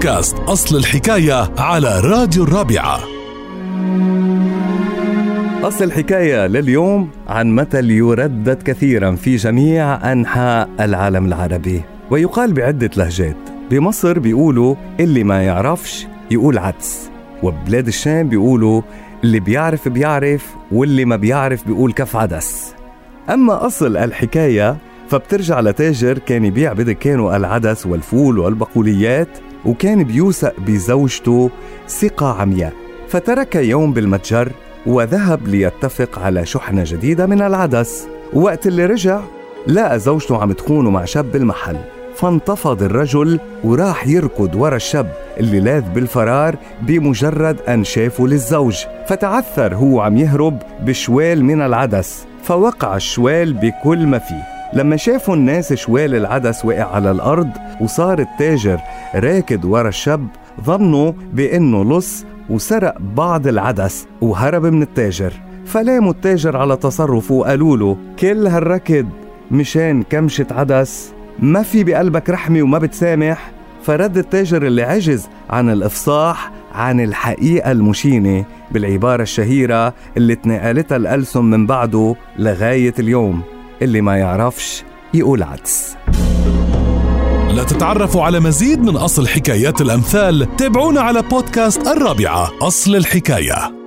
بودكاست أصل الحكاية على راديو الرابعة. أصل الحكاية لليوم عن مثل يردد كثيرا في جميع أنحاء العالم العربي ويقال بعدة لهجات. بمصر بيقولوا اللي ما يعرفش يقول عدس وبلاد الشام بيقولوا اللي بيعرف بيعرف واللي ما بيعرف بيقول كف عدس. أما أصل الحكاية فبترجع لتاجر كان يبيع بدكانه العدس والفول والبقوليات وكان بيوثق بزوجته ثقة عمياء. فترك يوم بالمتجر وذهب ليتفق على شحنة جديدة من العدس. وقت اللي رجع لقى زوجته عم تخونه مع شاب بالمحل. فانتفض الرجل وراح يركض ورا الشاب اللي لاذ بالفرار بمجرد أن شافه للزوج. فتعثر هو عم يهرب بشوال من العدس. فوقع الشوال بكل ما فيه. لما شافوا الناس شوال العدس وقع على الأرض وصار التاجر راكد ورا الشاب ظنوا بأنه لص وسرق بعض العدس وهرب من التاجر. فلاموا التاجر على تصرفه وقالوا له كل هالركض مشان كمشة عدس ما في بقلبك رحمة وما بتسامح. فرد التاجر اللي عجز عن الإفصاح عن الحقيقة المشينة بالعبارة الشهيرة اللي تنقلتها الألسن من بعده لغاية اليوم. اللي ما يعرفش يقول عدس. لتتعرفوا على مزيد من أصل حكايات الأمثال تابعونا على بودكاست الرابعة أصل الحكاية.